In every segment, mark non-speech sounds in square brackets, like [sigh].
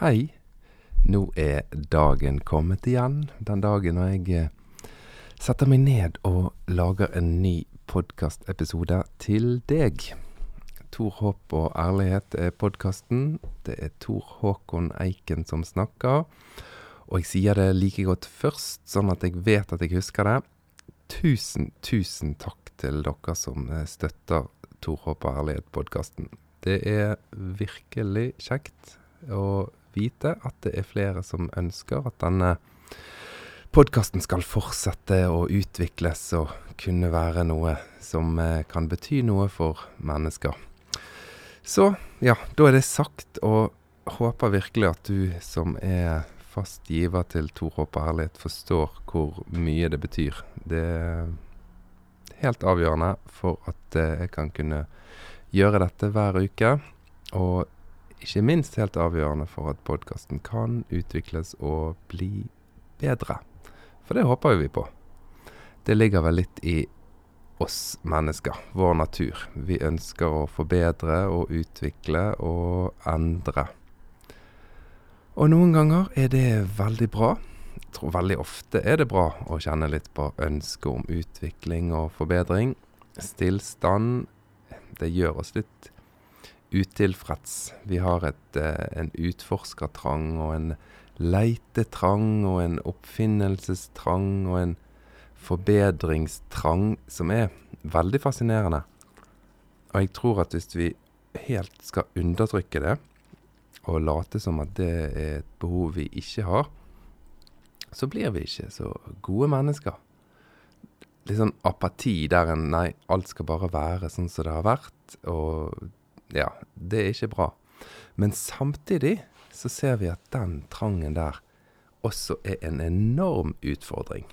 Hei. Nå er dagen kommet igjen. Den dagen når jeg eh, setter meg ned og lager en ny podkastepisode til deg. Tor Håp og ærlighet er podkasten. Det er Tor Håkon Eiken som snakker. Og jeg sier det like godt først, sånn at jeg vet at jeg husker det. Tusen, tusen takk til dere som eh, støtter Tor Håp og ærlighet-podkasten. Det er virkelig kjekt å vite at det er flere som ønsker at denne podkasten skal fortsette å utvikles og kunne være noe som eh, kan bety noe for mennesker. Så ja, da er det sagt, og håper virkelig at du som er fast giver til Tor Håp og Herlighet, forstår hvor mye det betyr. Det er helt avgjørende for at eh, jeg kan kunne gjøre dette hver uke. Og ikke minst helt avgjørende for at podkasten kan utvikles og bli bedre. For det håper jo vi på. Det ligger vel litt i oss mennesker, vår natur. Vi ønsker å forbedre og utvikle og endre. Og noen ganger er det veldig bra. Jeg tror veldig ofte er det bra å kjenne litt på ønsket om utvikling og forbedring. Stillstand, det gjør oss litt utilfreds. Vi har et, eh, en utforskertrang og en leitetrang og en oppfinnelsestrang og en forbedringstrang som er veldig fascinerende. Og jeg tror at hvis vi helt skal undertrykke det, og late som at det er et behov vi ikke har, så blir vi ikke så gode mennesker. Litt sånn apati der en Nei, alt skal bare være sånn som det har vært, og ja, det er ikke bra. Men samtidig så ser vi at den trangen der også er en enorm utfordring.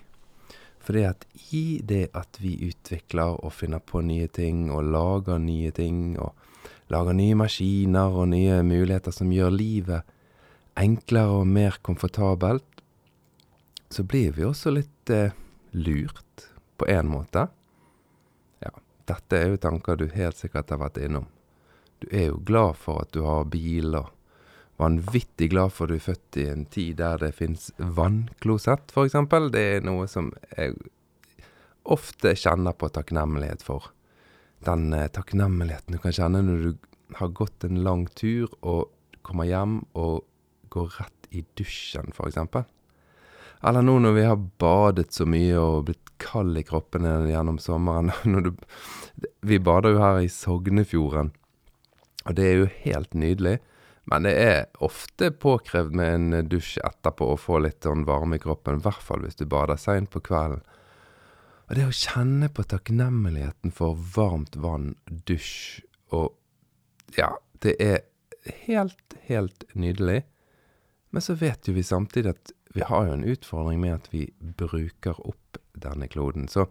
Fordi at i det at vi utvikler og finner på nye ting og lager nye ting og lager nye maskiner og nye muligheter som gjør livet enklere og mer komfortabelt, så blir vi også litt eh, lurt, på én måte. Ja, dette er jo tanker du helt sikkert har vært innom. Du er jo glad for at du har bil, og vanvittig glad for at du er født i en tid der det fins vannklosett, f.eks. Det er noe som jeg ofte kjenner på takknemlighet for. Den eh, takknemligheten du kan kjenne når du har gått en lang tur og kommer hjem og går rett i dusjen, f.eks. Eller nå når vi har badet så mye og blitt kald i kroppen gjennom sommeren. [laughs] Du, vi bader jo her i Sognefjorden. Og det er jo helt nydelig. Men det er ofte påkrevd med en dusj etterpå å få litt sånn varme i kroppen. I hvert fall hvis du bader seint på kvelden. Og det å kjenne på takknemligheten for varmt vann, dusj og Ja, det er helt, helt nydelig. Men så vet jo vi samtidig at vi har jo en utfordring med at vi bruker opp denne kloden. Så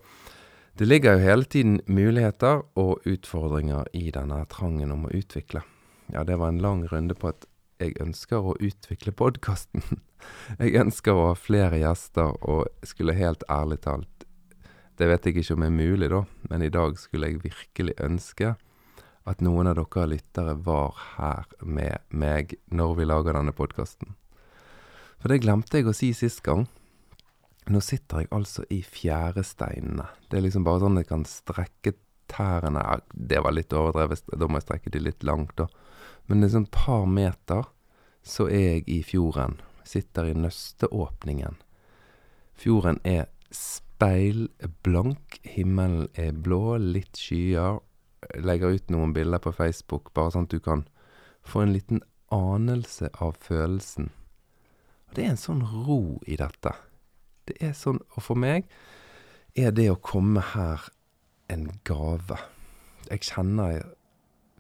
det ligger jo hele tiden muligheter og utfordringer i denne trangen om å utvikle. Ja, det var en lang runde på at jeg ønsker å utvikle podkasten. [laughs] Jeg ønsker å ha flere gjester, og skulle helt ærlig talt Det vet jeg ikke om er mulig, da, men i dag skulle jeg virkelig ønske at noen av dere lyttere var her med meg når vi lager denne podkasten. For det glemte jeg å si sist gang. Nå sitter jeg altså i fjæresteinene. Det er liksom bare sånn jeg kan strekke tærne Det var litt overdrevet, da må jeg strekke de litt langt, da. Men det er sånn par meter, så er jeg i fjorden. Sitter i nøsteåpningen. Fjorden er speilblank, himmelen er blå, litt skyer. Jeg legger ut noen bilder på Facebook, bare sånn at du kan få en liten anelse av følelsen. Og det er en sånn ro i dette. Det er sånn Og for meg er det å komme her en gave. Jeg kjenner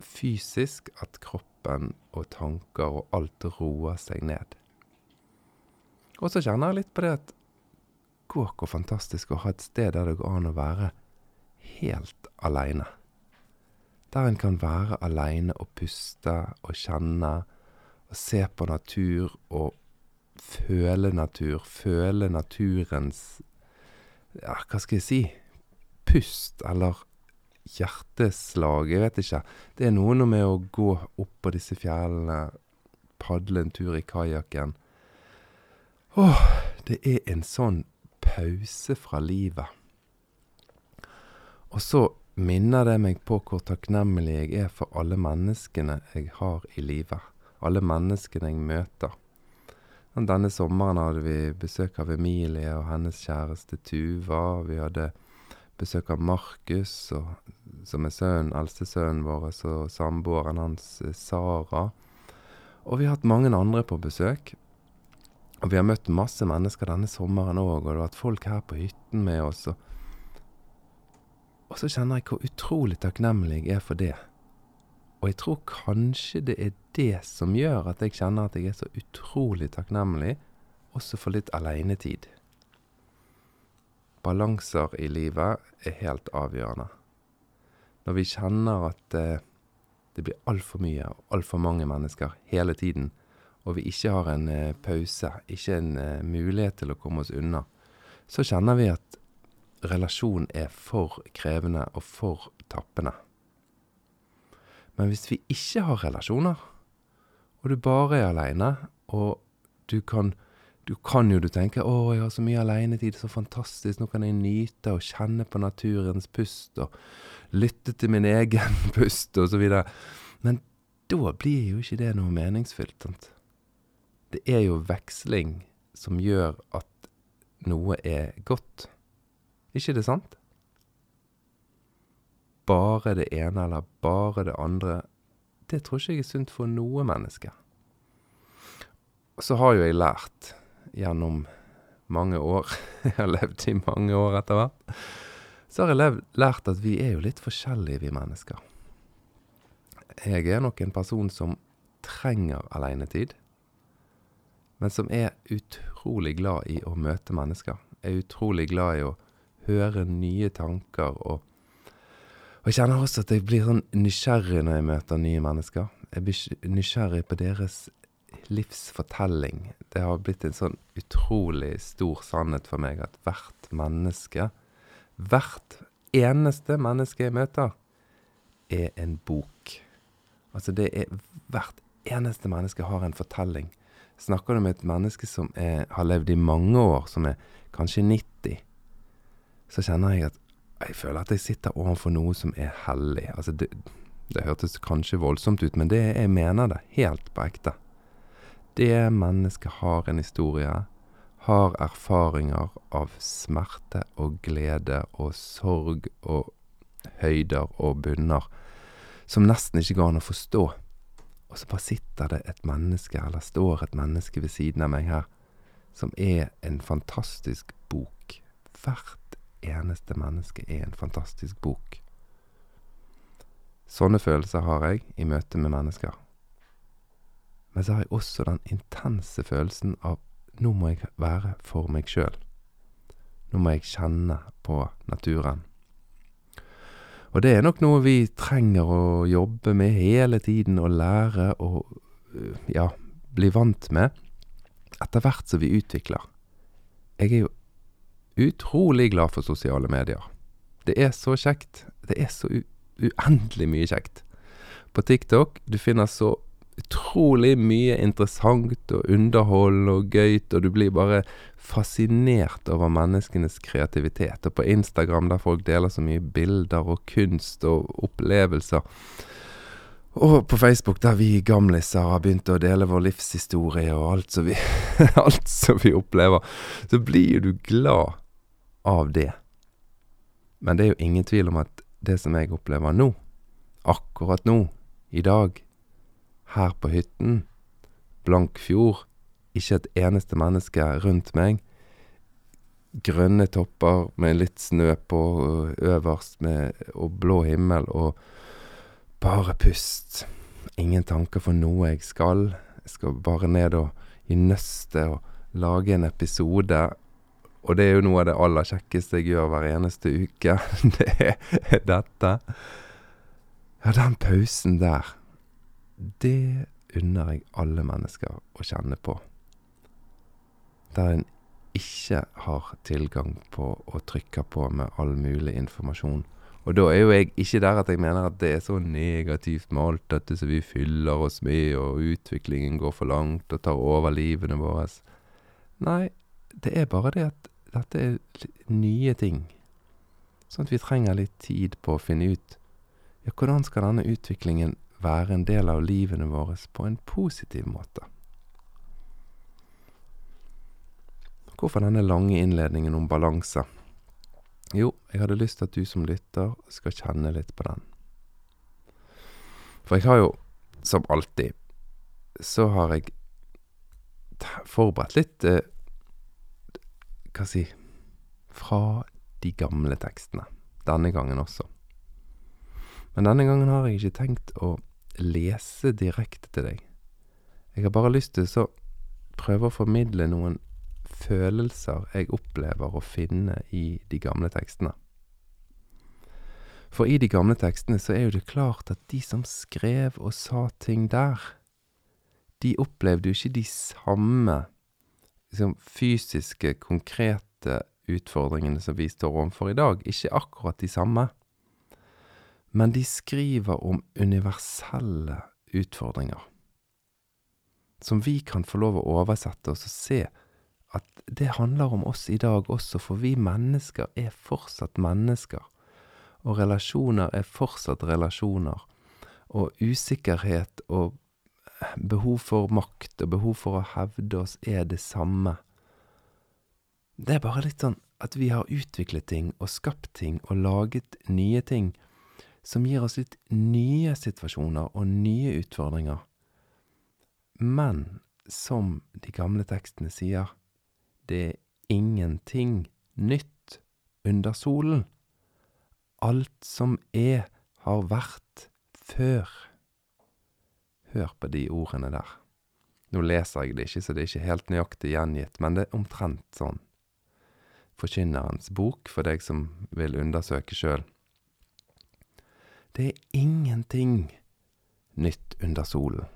fysisk at kroppen og tanker og alt roer seg ned. Og så kjenner jeg litt på det at Gå hvor fantastisk å ha et sted der det går an å være helt aleine. Der en kan være aleine og puste og kjenne og se på natur og føle natur, føle naturens Ja, hva skal jeg si? Pust, eller hjerteslag, jeg vet ikke. Det er noe med å gå opp på disse fjellene, padle en tur i kajakken. Åh, det er en sånn pause fra livet. Og så minner det meg på hvor takknemlig jeg er for alle menneskene jeg har i livet. Alle menneskene jeg møter. Denne sommeren hadde vi besøk av Emilie og hennes kjæreste Tuva. Vi hadde besøk av Markus, som er sønnen, eldstesønnen vår, og samboeren hans Sara. Og vi har hatt mange andre på besøk. Og vi har møtt masse mennesker denne sommeren òg, og det har vært folk her på hytten med oss. og og så kjenner jeg hvor utrolig takknemlig jeg er for det. Og jeg tror kanskje det er det som gjør at jeg kjenner at jeg er så utrolig takknemlig, også for litt alenetid. Balanser i livet er helt avgjørende. Når vi kjenner at eh, det blir altfor mye og altfor mange mennesker hele tiden, og vi ikke har en eh, pause, ikke en eh, mulighet til å komme oss unna, så kjenner vi at relasjon er for krevende og for tappende. Men hvis vi ikke har relasjoner, og du bare er aleine, og du kan, du kan jo du tenke 'Å, jeg har så mye alenetid, så fantastisk, nå kan jeg nyte og kjenne på naturens pust', og lytte til min egen [laughs] pust, og så videre. Men da blir jo ikke det noe meningsfylt, sant. Det er jo veksling som gjør at noe er godt. Ikke det sant? Bare det ene eller bare det andre, det tror ikke jeg er sunt for noe menneske. Så har jo jeg lært gjennom mange år, [laughs] jeg har levd i mange år etter hvert, så har jeg levd, lært at vi er jo litt forskjellige, vi mennesker. Jeg er nok en person som trenger alenetid, men som er utrolig glad i å møte mennesker. Er utrolig glad i å høre nye tanker og Og jeg kjenner også at jeg blir sånn nysgjerrig når jeg møter nye mennesker. Jeg blir nysgjerrig på deres livsfortelling. Det har blitt en sånn utrolig stor sannhet for meg at hvert menneske, hvert eneste menneske jeg møter, er en bok. Altså det er Hvert eneste menneske har en fortelling. Snakker du med et menneske som er, har levd i mange år, som er kanskje 90, så kjenner jeg at jeg føler at jeg sitter overfor noe som er hellig. Altså det, det hørtes kanskje voldsomt ut, men det, jeg mener det helt på ekte. Det mennesket har en historie, har erfaringer av smerte og glede og sorg og høyder og bunner som nesten ikke går an å forstå. Og så bare sitter det et menneske, eller står et menneske ved siden av meg her, som er en fantastisk bok. Hvert eneste menneske er en fantastisk bok. Sånne følelser har jeg i møte med mennesker. Men så har jeg også den intense følelsen av nå må jeg være for meg sjøl. Nå må jeg kjenne på naturen. Og det er nok noe vi trenger å jobbe med hele tiden og lære og ja, bli vant med etter hvert som vi utvikler. Jeg er jo utrolig glad for sosiale medier. Det er så kjekt. Det er så uendelig mye kjekt. På TikTok du finner så utrolig mye interessant og underholdende og gøyt, og du blir bare fascinert over menneskenes kreativitet. Og på Instagram, der folk deler så mye bilder og kunst og opplevelser. Og på Facebook, der vi gamliser har begynt å dele vår livshistorie og alt som vi, [laughs] alt som vi opplever, så blir du glad av det. Men det er jo ingen tvil om at det som jeg opplever nå, akkurat nå, i dag, her på hytten, blank fjord, ikke et eneste menneske rundt meg, grønne topper med litt snø på øverst, med, og blå himmel, og bare pust. Ingen tanker for noe jeg skal. Jeg skal bare ned og i nøstet og lage en episode og det er jo noe av det aller kjekkeste jeg gjør hver eneste uke. [laughs] Det er dette. Ja, den pausen der, det unner jeg alle mennesker å kjenne på. Der en ikke har tilgang på å trykke på med all mulig informasjon Og da er jo jeg ikke der at jeg mener at det er så negativt med alt dette som vi fyller oss med, og utviklingen går for langt og tar over livene våre. Nei, det er bare det at dette er nye ting. Sånn at vi trenger litt tid på å finne ut ja, hvordan skal denne utviklingen være en del av livene våre på en positiv måte. Hvorfor denne lange innledningen om balanse? Jo, jeg hadde lyst til at du som lytter skal kjenne litt på den. For jeg har jo, som alltid, så har jeg forberedt litt eh, Hva si Fra de gamle tekstene. Denne gangen også. Men denne gangen har jeg ikke tenkt å lese direkte til deg. Jeg har bare lyst til å prøve å formidle noen følelser jeg opplever å finne i de gamle tekstene. For i de gamle tekstene så er jo det klart at de som skrev og sa ting der, de opplevde jo ikke de samme liksom, fysiske, konkrete utfordringene som vi står overfor i dag. Ikke akkurat de samme. Men de skriver om universelle utfordringer. Som vi kan få lov å oversette oss og se at det handler om oss i dag også, for vi mennesker er fortsatt mennesker. Og relasjoner er fortsatt relasjoner. Og usikkerhet og behov for makt og behov for å hevde oss er det samme. Det er bare litt sånn at vi har utviklet ting og skapt ting og laget nye ting som gir oss litt nye situasjoner og nye utfordringer. Men som de gamle tekstene sier, det er ingenting nytt under solen. Alt som er, har vært før. Hør på de ordene der. Nå leser jeg det ikke, så det er ikke helt nøyaktig gjengitt, men det er omtrent sånn. Forkynnerens bok, for deg som vil undersøke sjøl. Det er ingenting nytt under solen.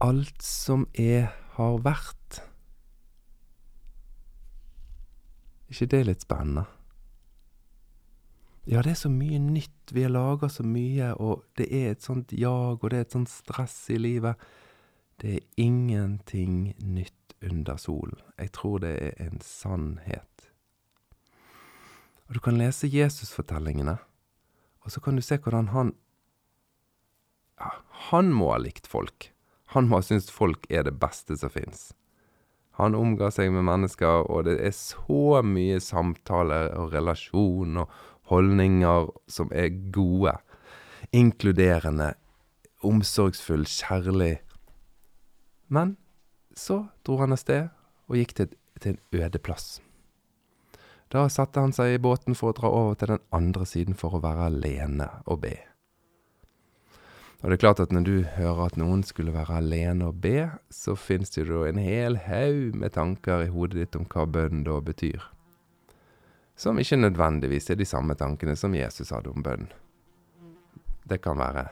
Alt som er, har vært. ikke det er litt spennende? Ja, det er så mye nytt, vi har laga så mye, og det er et sånt jag, og det er et sånt stress i livet. Det er ingenting nytt under solen. Jeg tror det er en sannhet. Og du kan lese Jesusfortellingene, og så kan du se hvordan han ja, Han må ha likt folk. Han må ha syntes folk er det beste som fins. Han omga seg med mennesker, og det er så mye samtaler og relasjon og holdninger som er gode. Inkluderende, omsorgsfull, kjærlig. Men så dro han av sted og gikk til, til en øde plass. Da satte han seg i båten for å dra over til den andre siden for å være alene og be. Og det er klart at når du hører at noen skulle være alene og be, så finnes det jo en hel haug med tanker i hodet ditt om hva bønn da betyr. Som ikke nødvendigvis er de samme tankene som Jesus hadde om bønn. Det kan være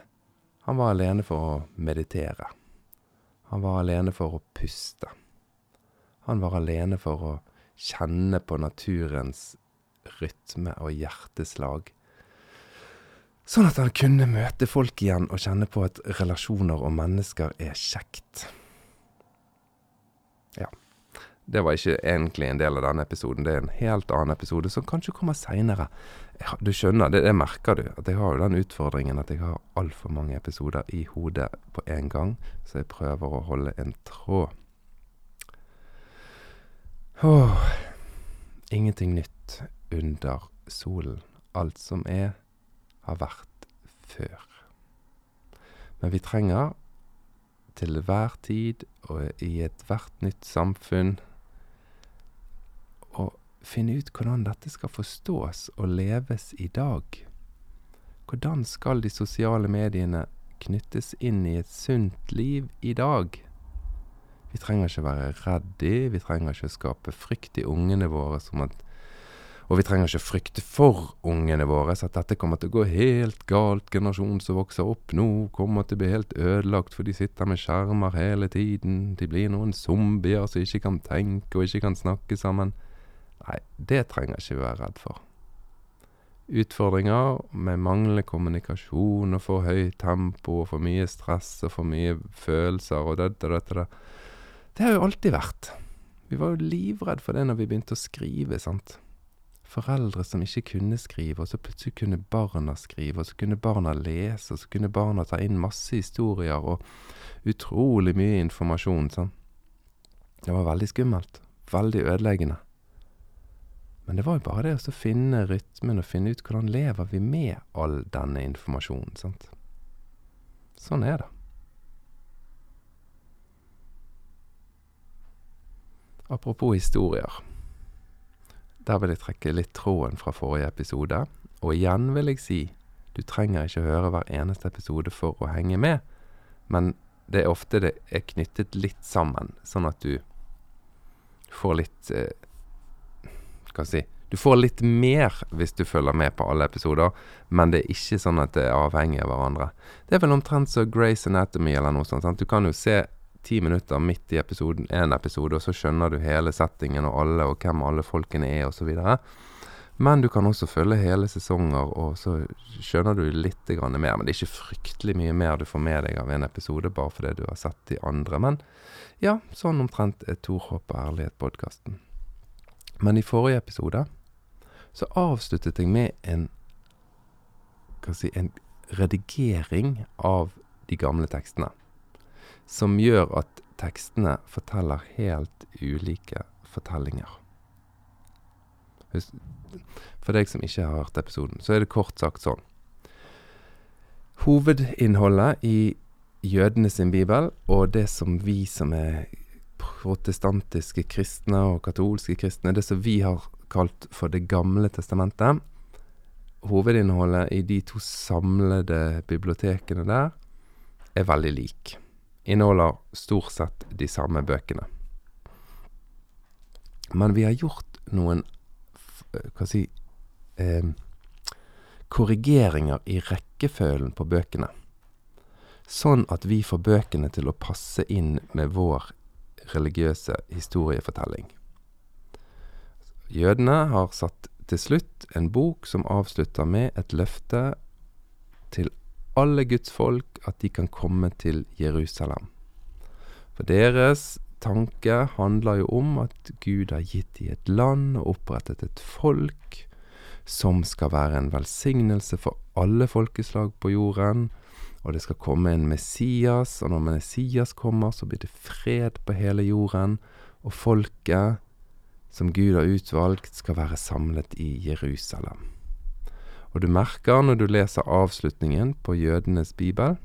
han var alene for å meditere. Han var alene for å puste. Han var alene for å kjenne på naturens rytme og hjerteslag Sånn at han kunne møte folk igjen og kjenne på at relasjoner og mennesker er kjekt. Ja. Det var ikke egentlig en del av denne episoden. Det er en helt annen episode som kanskje kommer seinere. Du skjønner, det, det, merker du. At jeg har jo den utfordringen at jeg har altfor mange episoder i hodet på en gang. Så jeg prøver å holde en tråd. Åh. Ingenting nytt under solen. Alt som er har vært før. Men vi trenger til hver tid og i ethvert nytt samfunn finne ut hvordan dette skal forstås og leves i dag. Hvordan skal de sosiale mediene knyttes inn i et sunt liv i dag? Vi trenger ikke være redde, vi trenger ikke skape frykt i ungene våre som at og vi trenger ikke frykte for ungene våre så at dette kommer til å gå helt galt. Generasjonen som vokser opp nå, kommer til å bli helt ødelagt, for de sitter med skjermer hele tiden. De blir noen zombier som ikke kan tenke og ikke kan snakke sammen. Nei, det trenger ikke vi være redd for. utfordringer med manglende kommunikasjon og for høyt tempo og for mye stress og for mye følelser og dette, dette, det, det. Det har jo alltid vært. Vi var jo livredd for det når vi begynte å skrive, sant. Foreldre som ikke kunne skrive, og så plutselig kunne barna skrive, og så kunne barna lese, og så kunne barna ta inn masse historier og utrolig mye informasjon, sant. Det var veldig skummelt. Veldig ødeleggende. Men det var jo bare det å finne rytmen og finne ut hvordan lever vi med all denne informasjonen, sant. Sånn er det. Apropos historier. Der vil jeg trekke litt tråden fra forrige episode. Og igjen vil jeg si, du trenger ikke høre hver eneste episode for å henge med, men det er ofte det er knyttet litt sammen, sånn at du får litt eh, skal si Du får litt mer hvis du følger med på alle episoder, men det er ikke sånn at det er avhengig av hverandre. Det er vel omtrent som Grace Anatomy eller noe sånt. Sant? Du kan jo se ti minutter midt i episoden, en episode, og så skjønner du hele settingen og alle, og hvem alle folkene er, osv. Men du kan også følge hele sesonger, og så skjønner du litt mer. Men det er ikke fryktelig mye mer du får med deg av en episode, bare fordi du har sett de andre. Men ja, sånn omtrent er Tor Håp og ærlighet-podkasten. Men i forrige episode så avsluttet jeg med en Hva si En redigering av de gamle tekstene. Som gjør at tekstene forteller helt ulike fortellinger. For deg som ikke har hørt episoden, så er det kort sagt sånn. Hovedinnholdet i jødene sin bibel, og det som vi som er protestantiske kristne og katolske kristne, det som vi har kalt for Det gamle testamentet. Hovedinnholdet i de to samlede bibliotekene der er veldig lik. Inneholder stort sett de samme bøkene. Men vi har gjort noen hva si eh, korrigeringer i rekkefølgen på bøkene. Sånn at vi får bøkene til å passe inn med vår religiøse historiefortelling. Jødene har satt til slutt en bok som avslutter med et løfte til alle Guds folk at de kan komme til Jerusalem. For deres tanke handler jo om at Gud har gitt dem et land og opprettet et folk som skal være en velsignelse for alle folkeslag på jorden, og det skal komme en Messias, og når Messias kommer, så blir det fred på hele jorden, og folket som Gud har utvalgt, skal være samlet i Jerusalem. Og du merker når du leser avslutningen på jødenes bibel,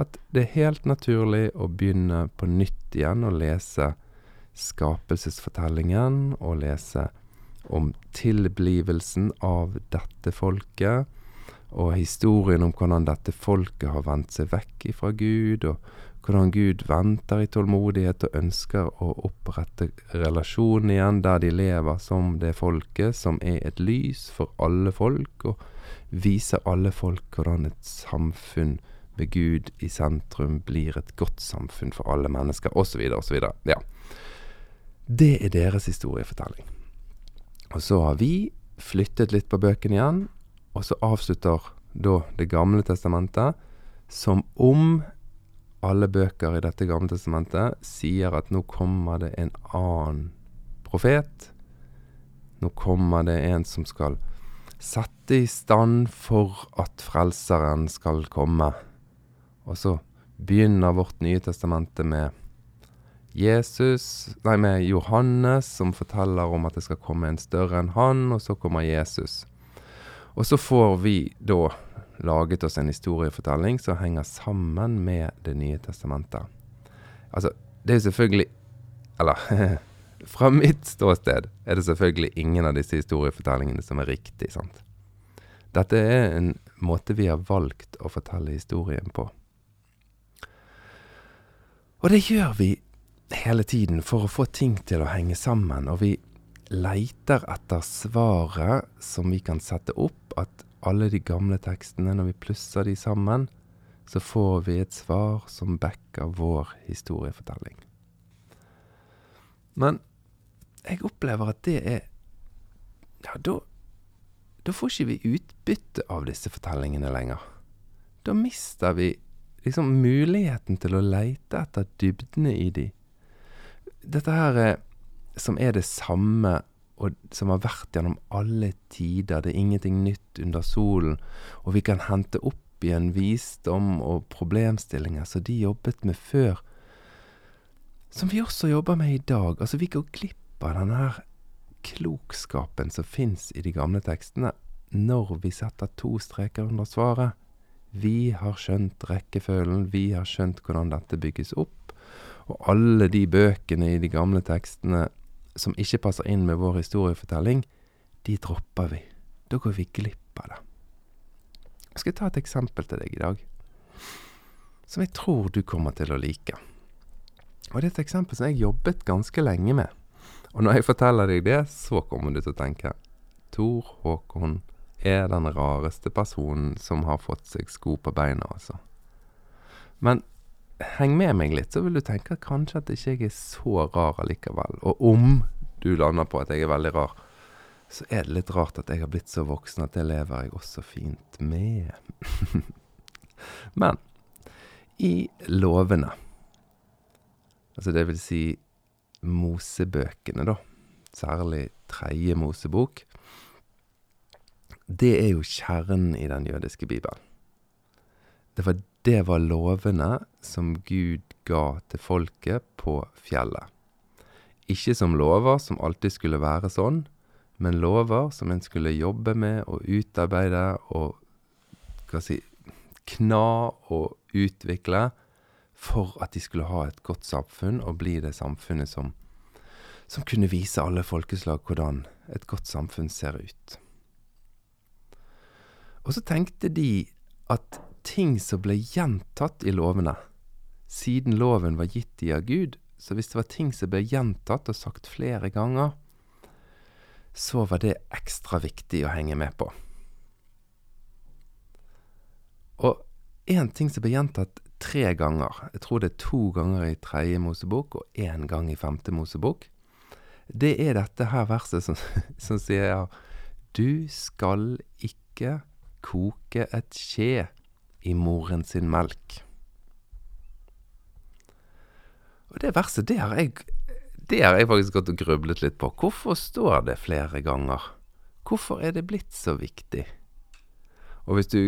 at det er helt naturlig å begynne på nytt igjen å lese skapelsesfortellingen, og lese om tilblivelsen av dette folket, og historien om hvordan dette folket har vendt seg vekk ifra Gud, og hvordan Gud venter i tålmodighet og ønsker å opprette relasjonen igjen der de lever som det folket som er et lys for alle folk, og viser alle folk hvordan et samfunn med Gud i sentrum blir et godt samfunn for alle mennesker, osv., osv. Ja. Det er deres historiefortelling. Og så har vi flyttet litt på bøkene igjen, og så avslutter da Det gamle testamentet som om alle bøker i dette gamle testamentet sier at nå kommer det en annen profet. Nå kommer det en som skal sette i stand for at Frelseren skal komme. Og så begynner vårt nye testamente med Jesus Nei, med Johannes, som forteller om at det skal komme en større enn han, og så kommer Jesus. Og så får vi da laget oss en historiefortelling som henger sammen med Det nye testamentet. Altså, det er selvfølgelig Eller [laughs] fra mitt ståsted er det selvfølgelig ingen av disse historiefortellingene som er riktig, sant. Dette er en måte vi har valgt å fortelle historien på. Og det gjør vi hele tiden for å få ting til å henge sammen, og vi leiter etter svaret som vi kan sette opp, at alle de gamle tekstene, når vi plusser de sammen, så får vi et svar som backer vår historiefortelling. Men jeg opplever at det er Ja, da da får ikke vi utbytte av disse fortellingene lenger. Da mister vi liksom muligheten til å leite etter dybdene i de. Dette her er, som er det samme og som har vært gjennom alle tider. Det er ingenting nytt under solen. Og vi kan hente opp igjen visdom og problemstillinger som de jobbet med før, som vi også jobber med i dag. Altså, vi går glipp av denne her klokskapen som fins i de gamle tekstene, når vi setter to streker under svaret. Vi har skjønt rekkefølgen, vi har skjønt hvordan dette bygges opp. Og alle de bøkene i de gamle tekstene som ikke passer inn med vår historiefortelling, de dropper vi. Da går vi glipp av det. Jeg skal ta et eksempel til deg i dag, som jeg tror du kommer til å like. Og det er et eksempel som jeg jobbet ganske lenge med. Og når jeg forteller deg det, så kommer du til å tenke Tor Håkon er den rareste personen som har fått seg sko på beina, altså. Men heng med meg litt, så vil du tenke at kanskje at ikke jeg er så rar allikevel. Og om du lander på at jeg er veldig rar, så er det litt rart at jeg har blitt så voksen at det lever jeg også fint med. [laughs] Men i lovene, altså det vil si Mosebøkene, da, særlig tredje Mosebok, det er jo kjernen i den jødiske bibelen. Det var, det var lovene som Gud ga til folket på fjellet. Ikke som lover som alltid skulle være sånn, men lover som en skulle jobbe med og utarbeide og hva si, kna og utvikle for at de skulle ha et godt samfunn og bli det samfunnet som, som kunne vise alle folkeslag hvordan et godt samfunn ser ut. Og så tenkte de at ting som ble gjentatt i lovene, siden loven var gitt de av Gud, så hvis det var ting som ble gjentatt og sagt flere ganger, så var det ekstra viktig å henge med på. Og én ting som ble gjentatt tre ganger, jeg tror det er to ganger i tredje Mosebok og én gang i femte Mosebok, det er dette her verset som, [laughs] som sier Du skal ikke koke et skje i moren sin melk. Og det verset, det har jeg, det har jeg faktisk gått og grublet litt på. Hvorfor står det flere ganger? Hvorfor er det blitt så viktig? Og hvis du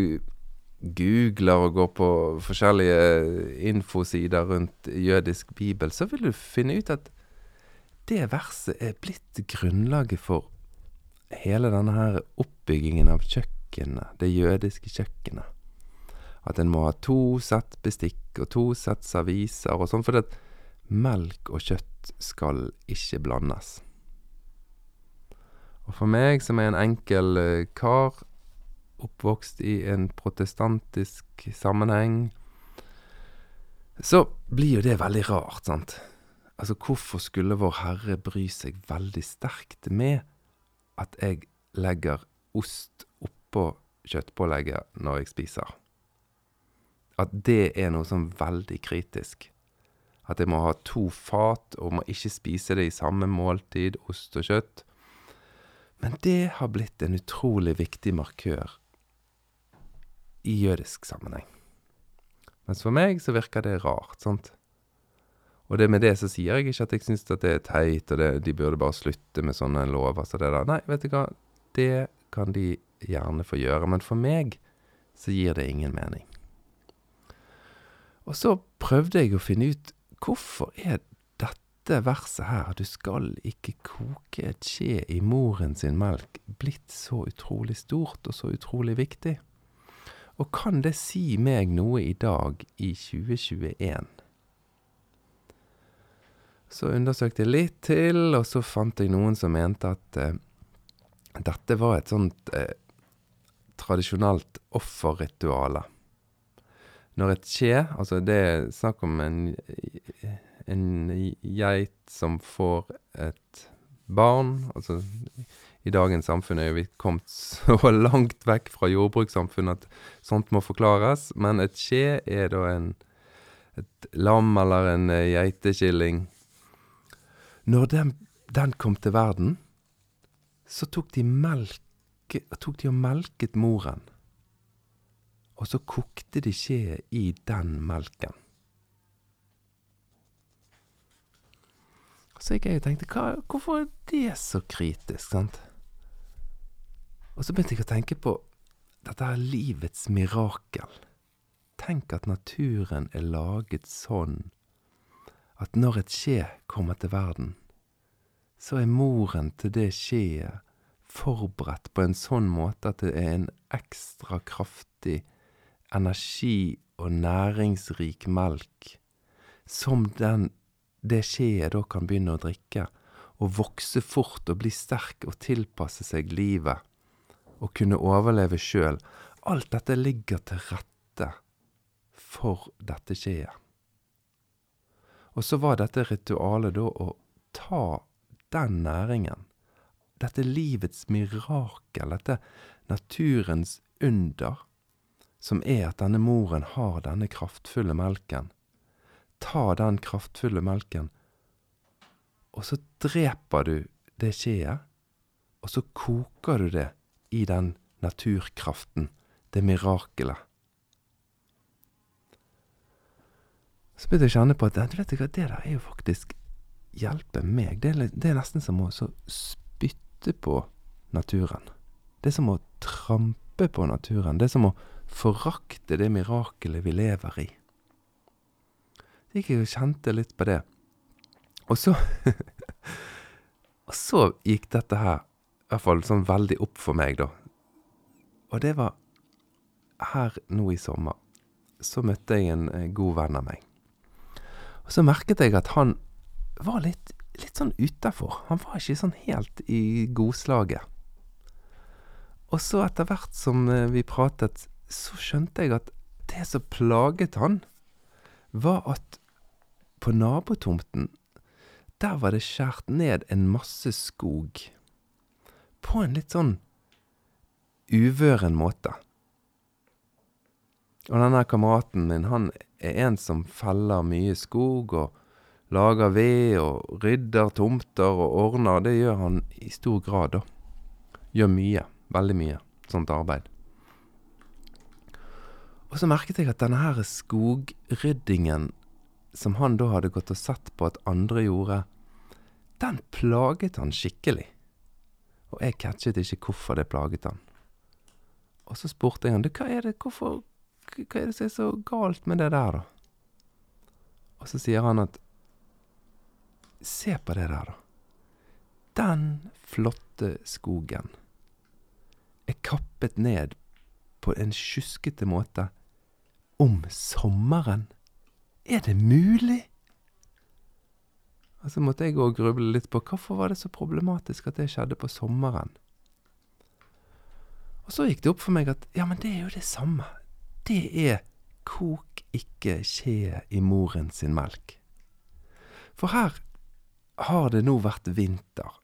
googler og går på forskjellige infosider rundt jødisk bibel, så vil du finne ut at det verset er blitt grunnlaget for hele denne her oppbyggingen av kjøkkenet, det jødiske kjøkkenet. At en må ha to sett bestikk og to sett serviser og sånn, fordi at melk og kjøtt skal ikke blandes. Og for meg, som er en enkel uh, kar, oppvokst i en protestantisk sammenheng, så blir jo det veldig rart, sant. Altså, hvorfor skulle Vår Herre bry seg veldig sterkt med at jeg legger ost oppå kjøttpålegget når jeg spiser. At det er noe sånn veldig kritisk. At jeg må ha to fat, og må ikke spise det i samme måltid, ost og kjøtt. Men det har blitt en utrolig viktig markør i jødisk sammenheng. Mens for meg så virker det rart, sant. Og det med det så sier jeg ikke at jeg syns det er teit, og det, de burde bare slutte med sånne lover så det der. Nei, vet du hva, det kan de gjerne få gjøre, men for meg så gir det ingen mening. Og så prøvde jeg å finne ut hvorfor er dette verset her, du skal ikke koke et skje i moren sin melk, blitt så utrolig stort og så utrolig viktig? Og kan det si meg noe i dag, i 2021? Så undersøkte jeg litt til, og så fant jeg noen som mente at eh, dette var et sånt eh, tradisjonelt offerrituale. Når et skje, altså det er snakk om en, en geit som får et barn Altså i dagens samfunn er vi kommet så langt vekk fra jordbrukssamfunnet at sånt må forklares, men et skje er da en, et lam eller en geitekilling. Når den, den kom til verden, så tok de melk melke, tok de og melket moren. Og så kokte de skjeet i den melken. Så gikk jeg og tenkte hva, hvorfor er det så kritisk, sant? Og så begynte jeg å tenke på dette er livets mirakel. Tenk at naturen er laget sånn at når et skje kommer til verden, så er moren til det skjeet forberedt på en sånn måte at det er en ekstra kraftig energi- og næringsrik melk som den, det skjeet da kan begynne å drikke, og vokse fort og bli sterk og tilpasse seg livet og kunne overleve sjøl. Alt dette ligger til rette for dette skjeet. Og så var dette ritualet da å ta den næringen, dette livets mirakel, dette naturens under, som er at denne moren har denne kraftfulle melken. Ta den kraftfulle melken, og så dreper du det skjeet, og så koker du det i den naturkraften, det mirakelet. Så begynte jeg å kjenne på at du vet ikke, det der er jo faktisk hjelpe meg. Det er, det er nesten som å spytte på naturen. Det er som å trampe på naturen. Det er som å forakte det mirakelet vi lever i. Så gikk jeg og kjente litt på det. Og så [laughs] Og så gikk dette her, i hvert fall sånn veldig opp for meg, da. Og det var her nå i sommer. Så møtte jeg en god venn av meg. Og så merket jeg at han var litt, litt sånn utafor. Han var ikke sånn helt i godslaget. Og så etter hvert som vi pratet, så skjønte jeg at det som plaget han, var at på nabotomten, der var det skjært ned en masse skog. På en litt sånn uvøren måte. Og denne kameraten min, han er en som feller mye skog og lager ved og rydder tomter og ordner. Det gjør han i stor grad, da. Gjør mye. Veldig mye sånt arbeid. Og så merket jeg at denne her skogryddingen som han da hadde gått og sett på at andre gjorde, den plaget han skikkelig. Og jeg catchet ikke hvorfor det plaget han. Og så spurte jeg han, hva er det, hvorfor, hva er det som er så galt med det der, da? Og så sier han at Se på det der, da. Den flotte skogen er kappet ned på en sjuskete måte om sommeren. Er det mulig? Og så måtte jeg og gruble litt på hvorfor var det så problematisk at det skjedde på sommeren. Og så gikk det opp for meg at ja, men det er jo det samme. Det er kok ikke skje i moren sin melk. For her har det nå vært vinter.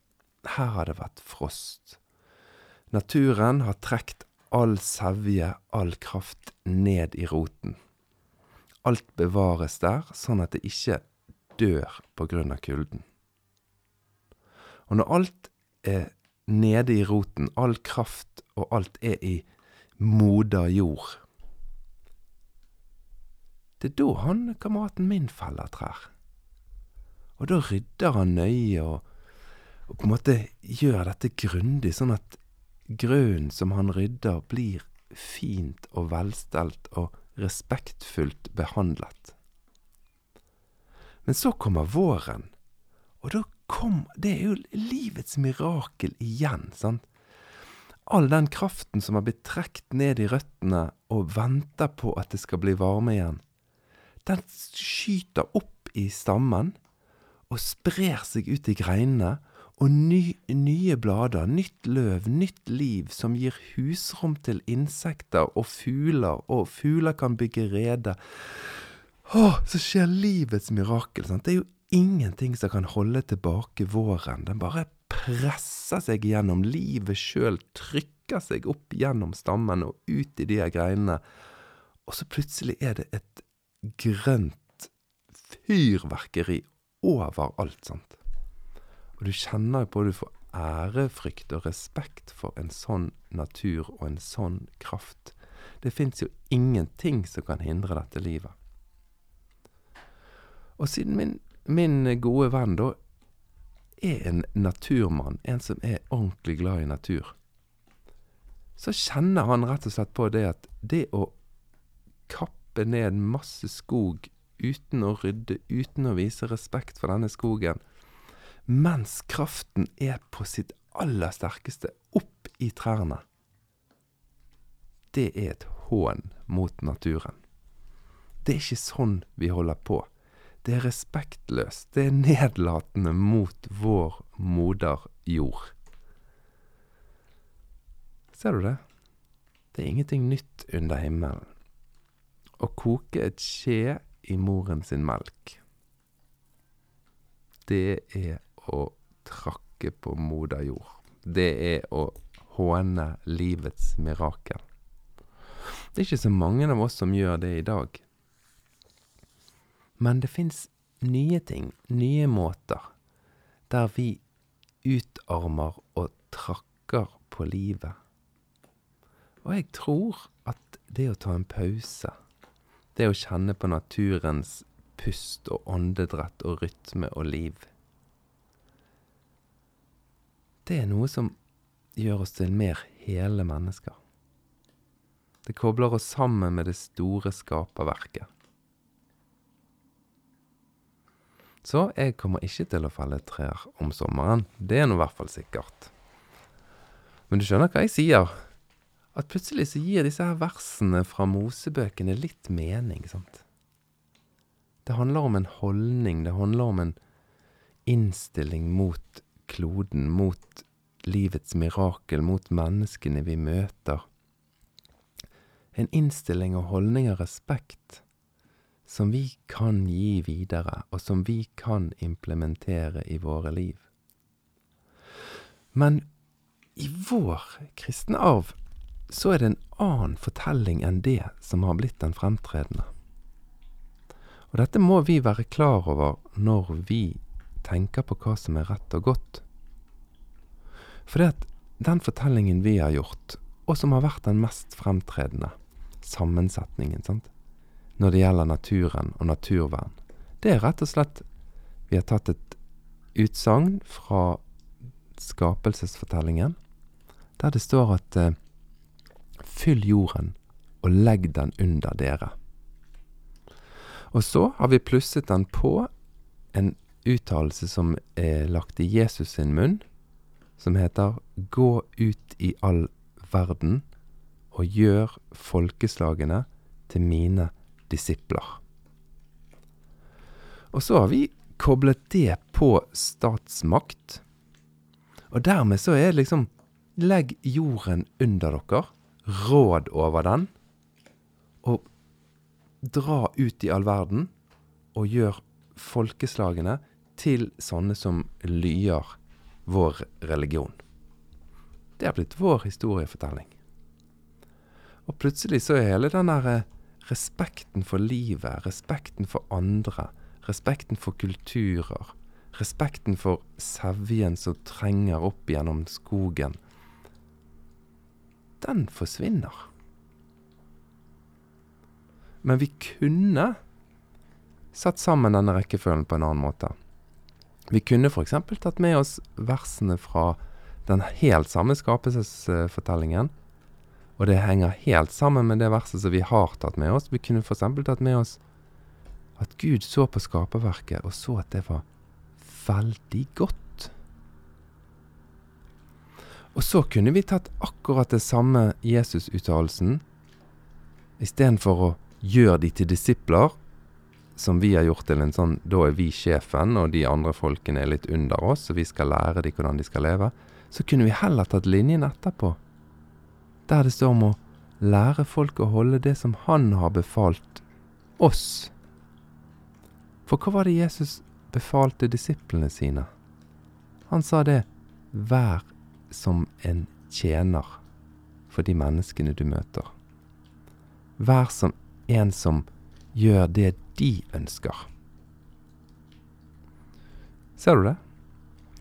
Her har det vært frost. Naturen har trukket all sevje, all kraft, ned i roten. Alt bevares der, sånn at det ikke dør på grunn av kulden. Og når alt er nede i roten, all kraft og alt er i moder jord Det er da han kameraten min feller trær. Og da rydder han nøye og, og på en måte gjør dette grundig, sånn at grønnen som han rydder, blir fint og velstelt og respektfullt behandlet. Men så kommer våren, og da kom Det er jo livets mirakel igjen, sant? All den kraften som har blitt trukket ned i røttene og venter på at det skal bli varme igjen, den skyter opp i stammen og sprer seg ut i greinene, og ny, nye blader, nytt løv, nytt liv, som gir husrom til insekter og fugler, og fugler kan bygge rede. Å, så skjer livets mirakel. Sant? Det er jo ingenting som kan holde tilbake våren. Den bare presser seg gjennom. Livet sjøl trykker seg opp gjennom stammen og ut i de her greinene. Og så plutselig er det et grønt fyrverkeri overalt, sant. Og du kjenner jo på at du får ærefrykt og respekt for en sånn natur og en sånn kraft. Det fins jo ingenting som kan hindre dette livet. Og siden min, min gode venn da er en naturmann, en som er ordentlig glad i natur, så kjenner han rett og slett på det at det å kappe ned masse skog uten å rydde, uten å vise respekt for denne skogen, mens kraften er på sitt aller sterkeste opp i trærne, det er et hån mot naturen. Det er ikke sånn vi holder på. Det er respektløst. Det er nedlatende mot vår moder jord. Ser du det? Det er ingenting nytt under himmelen. Å koke et skje i moren sin melk, det er å trakke på moder jord. Det er å håne livets mirakel. Det er ikke så mange av oss som gjør det i dag. Men det fins nye ting, nye måter, der vi utarmer og trakker på livet. Og jeg tror at det å ta en pause, det å kjenne på naturens pust og åndedrett og rytme og liv, det er noe som gjør oss til mer hele mennesker. Det kobler oss sammen med det store skaperverket. Så jeg kommer ikke til å felle trær om sommeren. Det er nå i hvert fall sikkert. Men du skjønner hva jeg sier? At plutselig så gir disse her versene fra Mosebøkene litt mening, sant? Det handler om en holdning, det handler om en innstilling mot kloden, mot livets mirakel, mot menneskene vi møter. En innstilling og holdning av respekt som vi kan gi videre, og som vi kan implementere i våre liv. Men i vår kristne arv så er det en annen fortelling enn det som har blitt den fremtredende. Og dette må vi være klar over når vi tenker på hva som er rett og godt. For det at den fortellingen vi har gjort, og som har vært den mest fremtredende, sammensetningen, sant, når det gjelder naturen og naturvern, det er rett og slett Vi har tatt et utsagn fra skapelsesfortellingen, der det står at eh, Fyll jorden og legg den under dere. Og så har vi plusset den på en uttalelse som er lagt i Jesus sin munn, som heter Gå ut i all verden og gjør folkeslagene til mine disipler. Og så har vi koblet det på statsmakt. Og dermed så er det liksom Legg jorden under dere, råd over den, og dra ut i all verden og gjør folkeslagene til sånne som lyer vår religion. Det har blitt vår historiefortelling. Og plutselig så er hele den derre respekten for livet, respekten for andre, respekten for kulturer, respekten for sevjen som trenger opp gjennom skogen, den forsvinner. Men vi kunne satt sammen denne rekkefølgen på en annen måte. Vi kunne f.eks. tatt med oss versene fra den helt samme skapelsesfortellingen og det henger helt sammen med det verset som vi har tatt med oss. Vi kunne f.eks. tatt med oss at Gud så på skaperverket og så at det var veldig godt. Og så kunne vi tatt akkurat det samme Jesus-uttalelsen, istedenfor å gjøre de til disipler, som vi har gjort til en sånn Da er vi sjefen, og de andre folkene er litt under oss, og vi skal lære dem hvordan de skal leve. Så kunne vi heller tatt linjen etterpå der det står om å lære folk å holde det som han har befalt oss. For hva var det Jesus befalte disiplene sine? Han sa det, vær som en tjener for de menneskene du møter. Vær som en som gjør det de ønsker. Ser du det?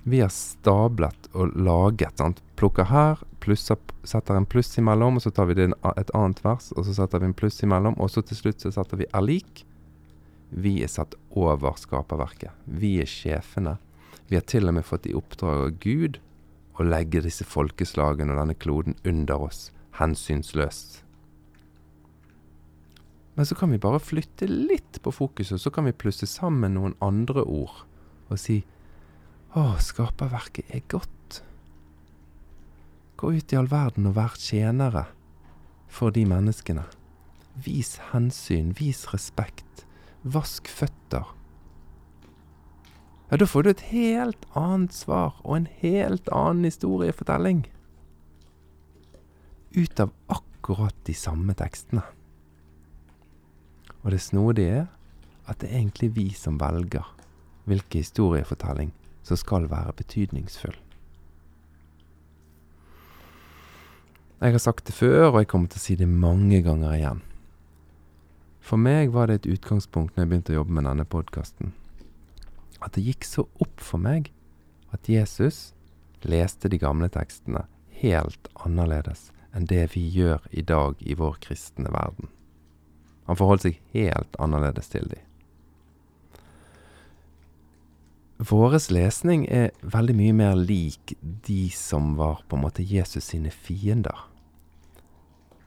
Vi har stablet og laget. sant? Plukker her, plusser, setter en pluss imellom, og så tar vi det et annet vers, og så setter vi en pluss imellom, og så til slutt så setter vi er lik. Vi er satt over skaperverket. Vi er sjefene. Vi har til og med fått i oppdrag av Gud å legge disse folkeslagene og denne kloden under oss, hensynsløst. Men så kan vi bare flytte litt på fokuset, så kan vi plusse sammen noen andre ord og si å, skaperverket er godt. Gå ut i all verden og vær tjenere for de menneskene. Vis hensyn, vis respekt. Vask føtter. Ja, da får du et helt annet svar og en helt annen historiefortelling. Ut av akkurat de samme tekstene. Og det snodige er at det er egentlig vi som velger hvilken historiefortelling som skal være betydningsfull. Jeg har sagt det før, og jeg kommer til å si det mange ganger igjen. For meg var det et utgangspunkt når jeg begynte å jobbe med denne podkasten, at det gikk så opp for meg at Jesus leste de gamle tekstene helt annerledes enn det vi gjør i dag i vår kristne verden. Han forholdt seg helt annerledes til dem. Våres lesning er veldig mye mer lik de som var på en måte Jesus sine fiender.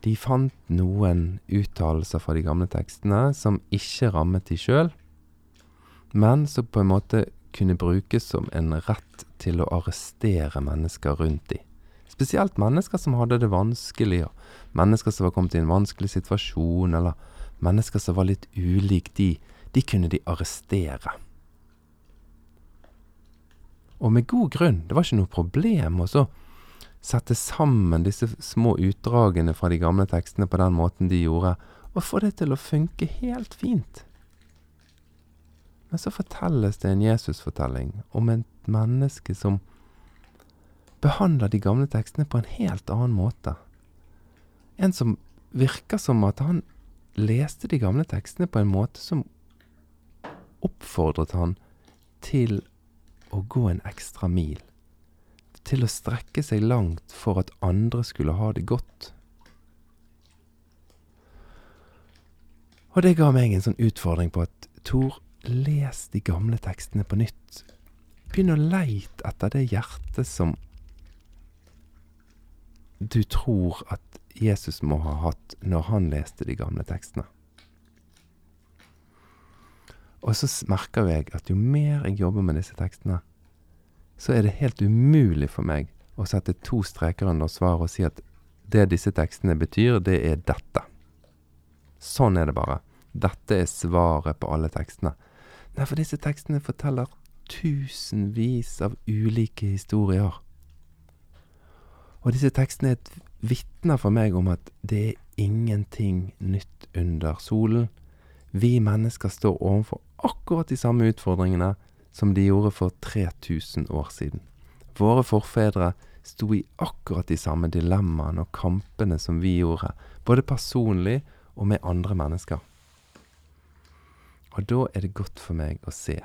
De fant noen uttalelser fra de gamle tekstene som ikke rammet de sjøl, men som på en måte kunne brukes som en rett til å arrestere mennesker rundt de. Spesielt mennesker som hadde det vanskelig, og mennesker som var kommet i en vanskelig situasjon, eller mennesker som var litt ulike de, de kunne de arrestere. Og med god grunn. Det var ikke noe problem å sette sammen disse små utdragene fra de gamle tekstene på den måten de gjorde, og få det til å funke helt fint. Men så fortelles det en Jesusfortelling om et menneske som behandler de gamle tekstene på en helt annen måte. En som virker som at han leste de gamle tekstene på en måte som oppfordret han til å gå en ekstra mil. Til å strekke seg langt for at andre skulle ha det godt. Og det ga meg en sånn utfordring på at Tor, les de gamle tekstene på nytt. Begynn å leite etter det hjertet som du tror at Jesus må ha hatt når han leste de gamle tekstene. Og så merker jeg at jo mer jeg jobber med disse tekstene, så er det helt umulig for meg å sette to streker under svaret og si at det disse tekstene betyr, det er dette. Sånn er det bare. Dette er svaret på alle tekstene. Nei, for disse tekstene forteller tusenvis av ulike historier. Og disse tekstene er et vitner for meg om at det er ingenting nytt under solen. Vi mennesker står overfor akkurat de samme utfordringene som de gjorde for 3000 år siden. Våre forfedre sto i akkurat de samme dilemmaene og kampene som vi gjorde, både personlig og med andre mennesker. Og da er det godt for meg å se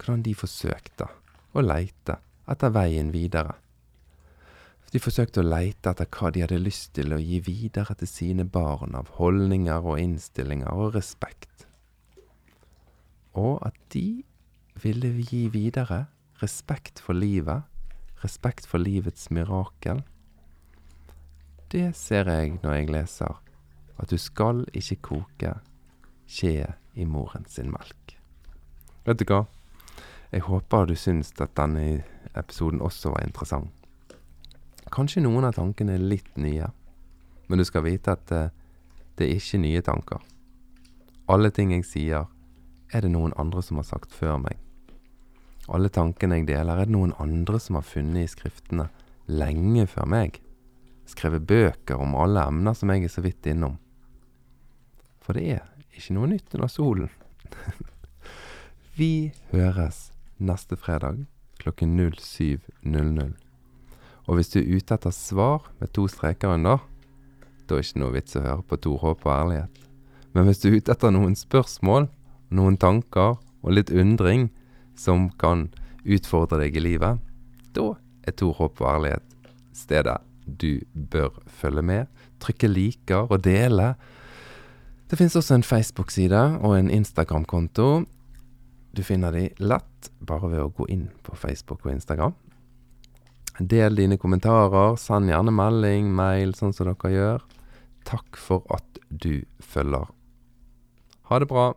hvordan de forsøkte å leite etter veien videre. De forsøkte å leite etter hva de hadde lyst til å gi videre til sine barn av holdninger og innstillinger og respekt og at de ville gi videre respekt for livet, respekt for livets mirakel. Det ser jeg når jeg leser at du skal ikke koke skje i moren sin melk. Vet du hva? Jeg håper du syns at denne episoden også var interessant. Kanskje noen av tankene er litt nye, men du skal vite at det, det er ikke nye tanker. Alle ting jeg sier, er det noen andre som har sagt før meg. Alle tankene jeg deler, er det noen andre som har funnet i skriftene lenge før meg. Skrevet bøker om alle emner som jeg er så vidt innom. For det er ikke noe nytt under solen. [laughs] Vi høres neste fredag klokken 07.00. Og hvis du er ute etter svar med to streker under, da er det ikke noe vits å høre på Tor Håp og ærlighet. Men hvis du er ute etter noen spørsmål, noen tanker og litt undring som kan utfordre deg i livet, Da er Tor Håp og Ærlighet stedet du bør følge med. Trykke liker og dele. Det finnes også en Facebook-side og en Instagram-konto. Du finner de lett bare ved å gå inn på Facebook og Instagram. Del dine kommentarer. Send gjerne melding, mail, sånn som dere gjør. Takk for at du følger. Ha det bra.